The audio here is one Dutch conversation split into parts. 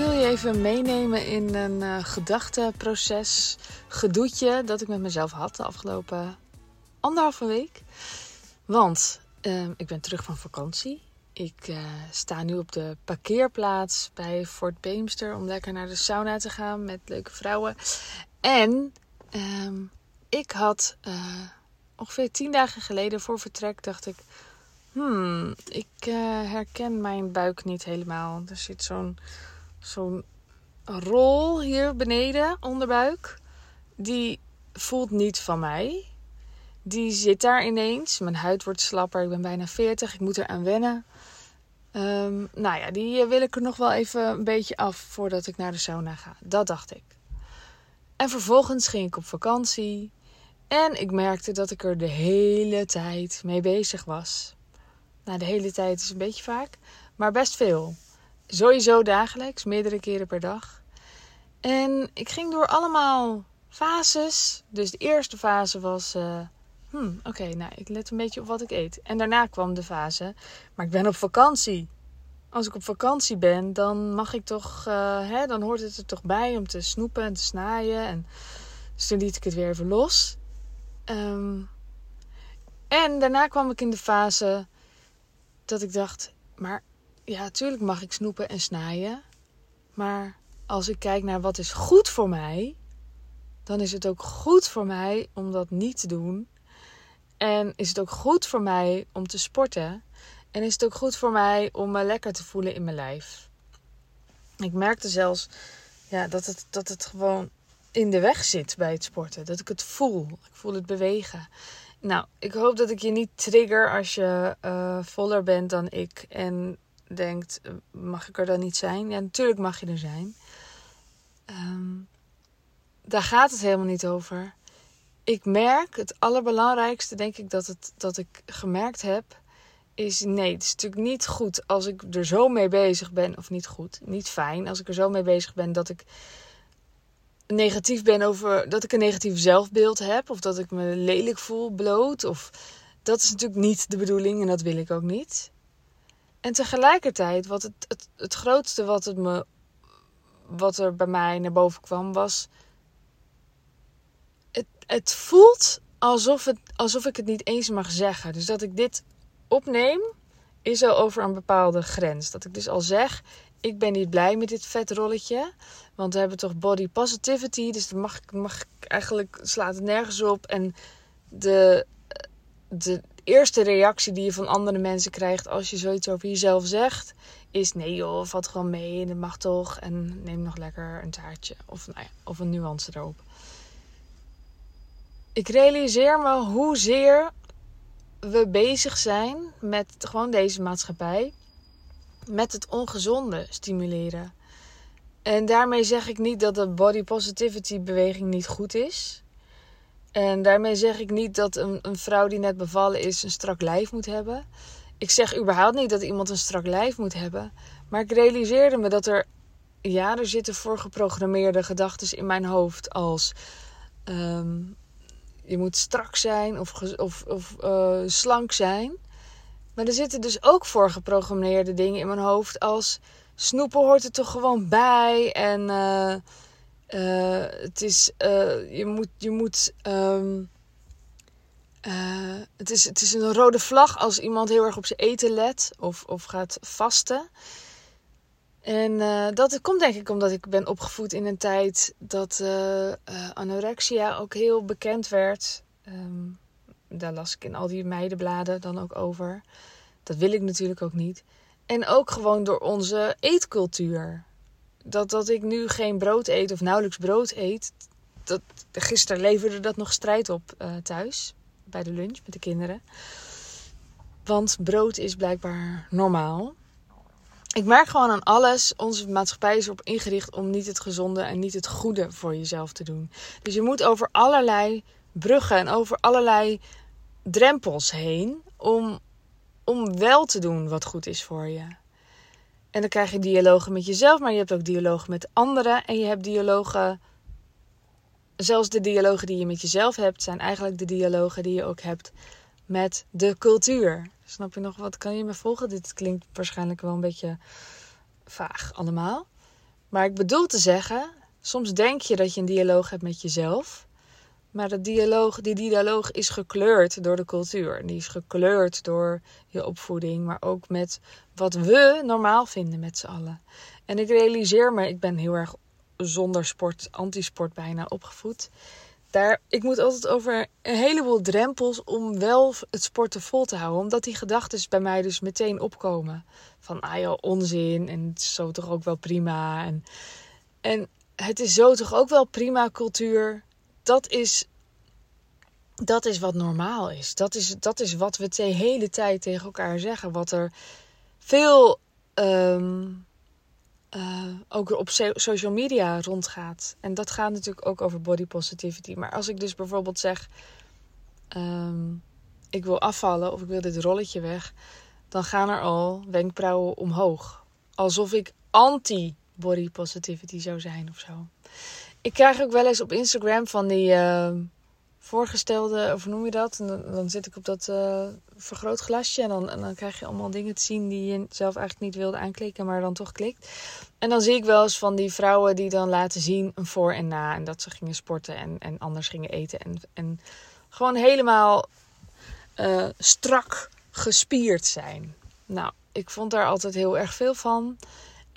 wil je even meenemen in een uh, gedachteproces, gedoetje dat ik met mezelf had de afgelopen anderhalve week. Want uh, ik ben terug van vakantie. Ik uh, sta nu op de parkeerplaats bij Fort Beemster om lekker naar de sauna te gaan met leuke vrouwen. En um, ik had uh, ongeveer tien dagen geleden voor vertrek dacht ik, hmm, ik herken mijn buik niet helemaal. Er zit zo'n zo'n rol hier beneden, onderbuik. Die voelt niet van mij. Die zit daar ineens. Mijn huid wordt slapper. Ik ben bijna 40. Ik moet er aan wennen. Um, nou ja, die wil ik er nog wel even een beetje af voordat ik naar de sauna ga. Dat dacht ik. En vervolgens ging ik op vakantie. En ik merkte dat ik er de hele tijd mee bezig was. Nou, de hele tijd is een beetje vaak, maar best veel. Sowieso dagelijks, meerdere keren per dag. En ik ging door allemaal fases. Dus de eerste fase was. Uh, hmm, oké, nou, ik let een beetje op wat ik eet. En daarna kwam de fase. Maar ik ben op vakantie. Als ik op vakantie ben, dan mag ik toch. Uh, hè, dan hoort het er toch bij om te snoepen en te snaaien. En, dus toen liet ik het weer even los. Um, en daarna kwam ik in de fase dat ik dacht: maar ja, natuurlijk mag ik snoepen en snijden. Maar als ik kijk naar wat is goed voor mij, dan is het ook goed voor mij om dat niet te doen. En is het ook goed voor mij om te sporten. En is het ook goed voor mij om me lekker te voelen in mijn lijf. Ik merkte zelfs ja, dat, het, dat het gewoon in de weg zit bij het sporten. Dat ik het voel. Ik voel het bewegen. Nou, ik hoop dat ik je niet trigger als je uh, voller bent dan ik. En denkt, eh, mag ik er dan niet zijn? Ja, natuurlijk mag je er zijn. Um, daar gaat het helemaal niet over. Ik merk, het allerbelangrijkste denk ik dat, het, dat ik gemerkt heb, is nee, het is natuurlijk niet goed als ik er zo mee bezig ben, of niet goed, niet fijn, als ik er zo mee bezig ben dat ik negatief ben over, dat ik een negatief zelfbeeld heb, of dat ik me lelijk voel, bloot, of dat is natuurlijk niet de bedoeling en dat wil ik ook niet. En tegelijkertijd, wat het, het, het grootste wat, het me, wat er bij mij naar boven kwam, was. Het, het voelt alsof, het, alsof ik het niet eens mag zeggen. Dus dat ik dit opneem, is al over een bepaalde grens. Dat ik dus al zeg: ik ben niet blij met dit vetrolletje. Want we hebben toch body positivity. Dus dan mag, mag eigenlijk slaat het nergens op. En de, de eerste reactie die je van andere mensen krijgt als je zoiets over jezelf zegt, is nee joh, valt gewoon mee dat mag toch. En neem nog lekker een taartje of, nou ja, of een nuance erop. Ik realiseer me hoezeer we bezig zijn met gewoon deze maatschappij. Met het ongezonde stimuleren. En daarmee zeg ik niet dat de body positivity beweging niet goed is. En daarmee zeg ik niet dat een, een vrouw die net bevallen is een strak lijf moet hebben. Ik zeg überhaupt niet dat iemand een strak lijf moet hebben. Maar ik realiseerde me dat er, ja, er zitten voorgeprogrammeerde gedachten in mijn hoofd als ehm, je moet strak zijn of, of, of uh, slank zijn. Maar er zitten dus ook voorgeprogrammeerde dingen in mijn hoofd als snoepen hoort er toch gewoon bij en uh, uh, het is, uh, je moet, je moet, um, het, is, het is een rode vlag als iemand heel erg op zijn eten let of, of gaat vasten. En dat komt denk ik omdat ik ben opgevoed in een tijd dat anorexia ook heel bekend werd. Um, daar las ik in al die meidenbladen dan ook over. Dat wil ik natuurlijk ook niet. En ook gewoon door onze eetcultuur dat, dat ik nu geen brood eet of nauwelijks brood eet. Dat, gisteren leverde dat nog strijd op uh, thuis. Bij de lunch met de kinderen. Want brood is blijkbaar normaal. Ik merk gewoon aan alles. Onze maatschappij is erop ingericht om niet het gezonde en niet het goede voor jezelf te doen. Dus je moet over allerlei bruggen en over allerlei drempels heen om, om wel te doen wat goed is voor je. En dan krijg je dialogen met jezelf, maar je hebt ook dialogen met anderen. En je hebt dialogen. Zelfs de dialogen die je met jezelf hebt, zijn eigenlijk de dialogen die je ook hebt met de cultuur. Snap je nog wat? Kan je me volgen? Dit klinkt waarschijnlijk wel een beetje vaag allemaal. Maar ik bedoel te zeggen, soms denk je dat je een dialoog hebt met jezelf. Maar dat dialoog, die dialoog is gekleurd door de cultuur. Die is gekleurd door je opvoeding, maar ook met wat we normaal vinden met z'n allen. En ik realiseer me, ik ben heel erg zonder sport, antisport bijna opgevoed. Daar, ik moet altijd over een heleboel drempels om wel het sporten vol te houden. Omdat die gedachten bij mij dus meteen opkomen. Van, ah joh, onzin en het is zo toch ook wel prima. En, en het is zo toch ook wel prima cultuur. Dat is, dat is wat normaal is. Dat is, dat is wat we de hele tijd tegen elkaar zeggen. Wat er veel... Ehm, uh, ook op social media rondgaat. En dat gaat natuurlijk ook over body positivity. Maar als ik dus bijvoorbeeld zeg: um, ik wil afvallen of ik wil dit rolletje weg, dan gaan er al wenkbrauwen omhoog. Alsof ik anti-body positivity zou zijn of zo. Ik krijg ook wel eens op Instagram van die. Uh, voorgestelde, of noem je dat? En dan, dan zit ik op dat uh, vergrootglasje en dan, en dan krijg je allemaal dingen te zien die je zelf eigenlijk niet wilde aanklikken, maar dan toch klikt. En dan zie ik wel eens van die vrouwen die dan laten zien een voor en na en dat ze gingen sporten en, en anders gingen eten. En, en gewoon helemaal uh, strak gespierd zijn. Nou, ik vond daar altijd heel erg veel van.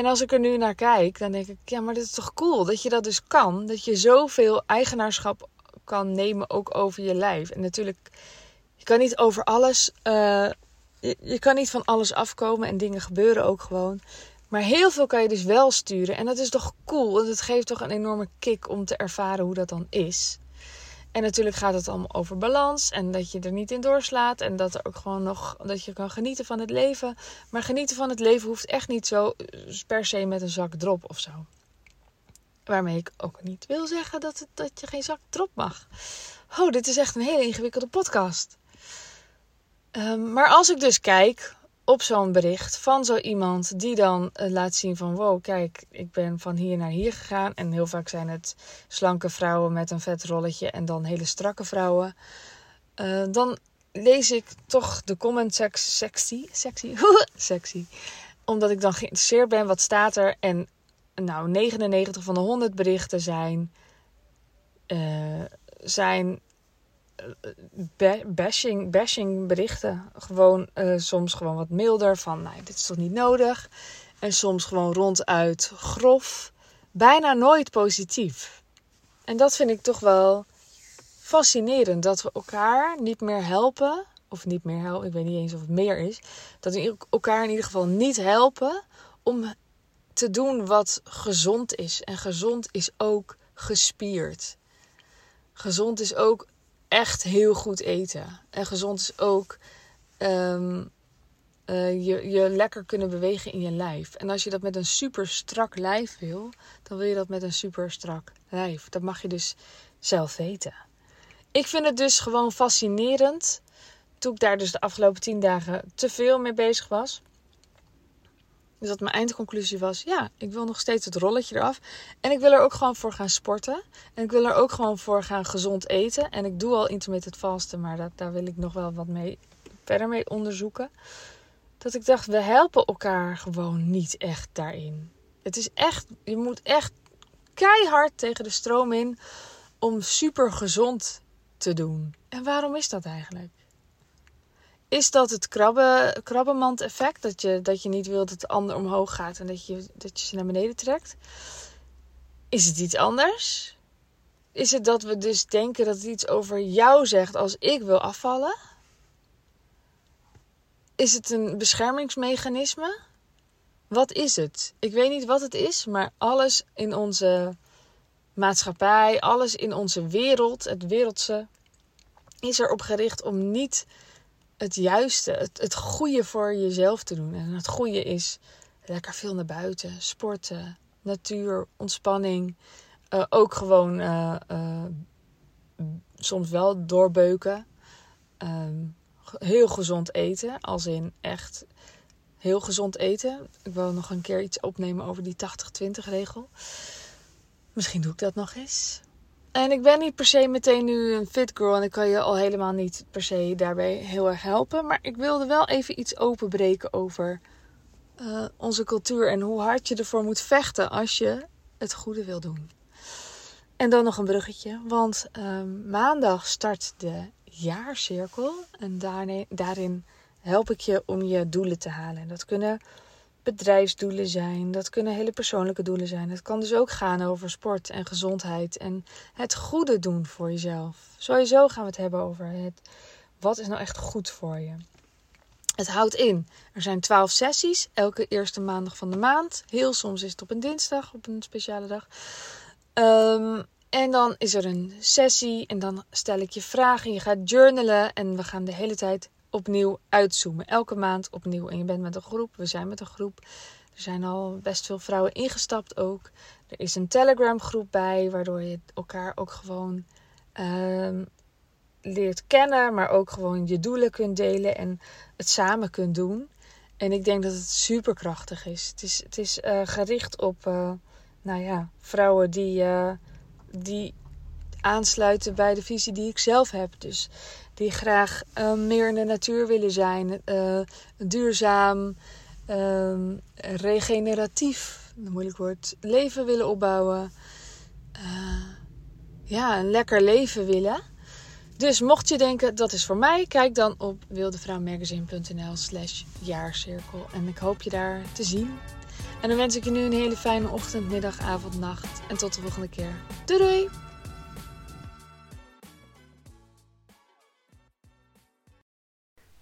En als ik er nu naar kijk, dan denk ik, ja, maar dit is toch cool dat je dat dus kan. Dat je zoveel eigenaarschap kan nemen ook over je lijf. En natuurlijk, je kan niet over alles, uh, je, je, kan niet van alles afkomen en dingen gebeuren ook gewoon. Maar heel veel kan je dus wel sturen. En dat is toch cool. Want het geeft toch een enorme kick om te ervaren hoe dat dan is. En natuurlijk gaat het allemaal over balans. En dat je er niet in doorslaat. En dat er ook gewoon nog. Dat je kan genieten van het leven. Maar genieten van het leven hoeft echt niet zo per se met een zak drop of zo. Waarmee ik ook niet wil zeggen dat, het, dat je geen zak drop mag. Oh, dit is echt een hele ingewikkelde podcast. Um, maar als ik dus kijk op zo'n bericht van zo iemand die dan uh, laat zien van wow, kijk, ik ben van hier naar hier gegaan. En heel vaak zijn het slanke vrouwen met een vet rolletje en dan hele strakke vrouwen. Uh, dan lees ik toch de comment sectie, sectie, sectie. Omdat ik dan geïnteresseerd ben, wat staat er? En nou, 99 van de 100 berichten zijn, uh, zijn eh, bashing, bashing berichten. Gewoon uh, soms gewoon wat milder van, nou, dit is toch niet nodig. En soms gewoon ronduit grof. Bijna nooit positief. En dat vind ik toch wel fascinerend. Dat we elkaar niet meer helpen. Of niet meer helpen, ik weet niet eens of het meer is. Dat we elkaar in ieder geval niet helpen om te doen wat gezond is. En gezond is ook gespierd. Gezond is ook echt heel goed eten. En gezond is ook ehm, eh, je, je lekker kunnen bewegen in je lijf. En als je dat met een super strak lijf wil, dan wil je dat met een super strak lijf. Dat mag je dus zelf weten. Ik vind het dus gewoon fascinerend. Toen ik daar dus de afgelopen tien dagen te veel mee bezig was. Dus dat mijn eindconclusie was: ja, ik wil nog steeds het rolletje eraf. En ik wil er ook gewoon voor gaan sporten. En ik wil er ook gewoon voor gaan gezond eten. En ik doe al intermittent vasten, maar dat, daar wil ik nog wel wat mee verder mee onderzoeken. Dat ik dacht, we helpen elkaar gewoon niet echt daarin. Het is echt, je moet echt keihard tegen de stroom in om super gezond te doen. En waarom is dat eigenlijk? Is dat het krabben, krabbenmand effect? Dat je, dat je niet wilt dat de ander omhoog gaat en dat je, dat je ze naar beneden trekt? Is het iets anders? Is het dat we dus denken dat het iets over jou zegt als ik wil afvallen? Is het een beschermingsmechanisme? Wat is het? Ik weet niet wat het is, maar alles in onze maatschappij, alles in onze wereld, het wereldse, is erop gericht om niet het juiste, het, het goede voor jezelf te doen. En het goede is lekker veel naar buiten, sporten, natuur, ontspanning. Uh, ook gewoon uh, uh, soms wel doorbeuken. Um, heel gezond eten, als in echt heel gezond eten. Ik wil nog een keer iets opnemen over die 80-20 regel. Misschien doe ik dat nog eens. En ik ben niet per se meteen nu een fit girl en ik kan je al helemaal niet per se daarbij heel erg helpen. Maar ik wilde wel even iets openbreken over eh, onze cultuur en hoe hard je ervoor moet vechten als je het goede wil doen. En dan nog een bruggetje, want ehm, maandag start de jaarcirkel en daarin, help ik je om je doelen te halen. Dat kunnen bedrijfsdoelen zijn, dat kunnen hele persoonlijke doelen zijn. Het kan dus ook gaan over sport en gezondheid en het goede doen voor jezelf. Sowieso gaan we het hebben over het, wat is nou echt goed voor je. Het houdt in. Er zijn twaalf sessies, elke eerste maandag van de maand. Heel soms is het op een dinsdag, op een speciale dag. Um, en dan is er een sessie en dan stel ik je vragen. Je gaat journalen en we gaan de hele tijd opnieuw uitzoomen. Elke maand opnieuw. En je bent met een groep, we zijn met een groep. Er zijn al best veel vrouwen ingestapt ook. Er is een Telegram groep bij, waardoor je elkaar ook gewoon uh, leert kennen, maar ook gewoon je doelen kunt delen en het samen kunt doen. En ik denk dat het super krachtig is. Het is, het is uh, gericht op, uh, nou ja, vrouwen die, uh, die aansluiten bij de visie die ik zelf heb. Dus die graag meer in de natuur willen zijn, duurzaam, ehm, regeneratief, moeilijk woord, leven willen opbouwen. ja, een lekker leven willen. Dus mocht je denken dat is voor mij, kijk dan op wildevrouwmagazine.nl slash jaarcirkel. En ik hoop je daar te zien. En dan wens ik je nu een hele fijne ochtend, middag, avond, nacht. En tot de volgende keer. Doei doei!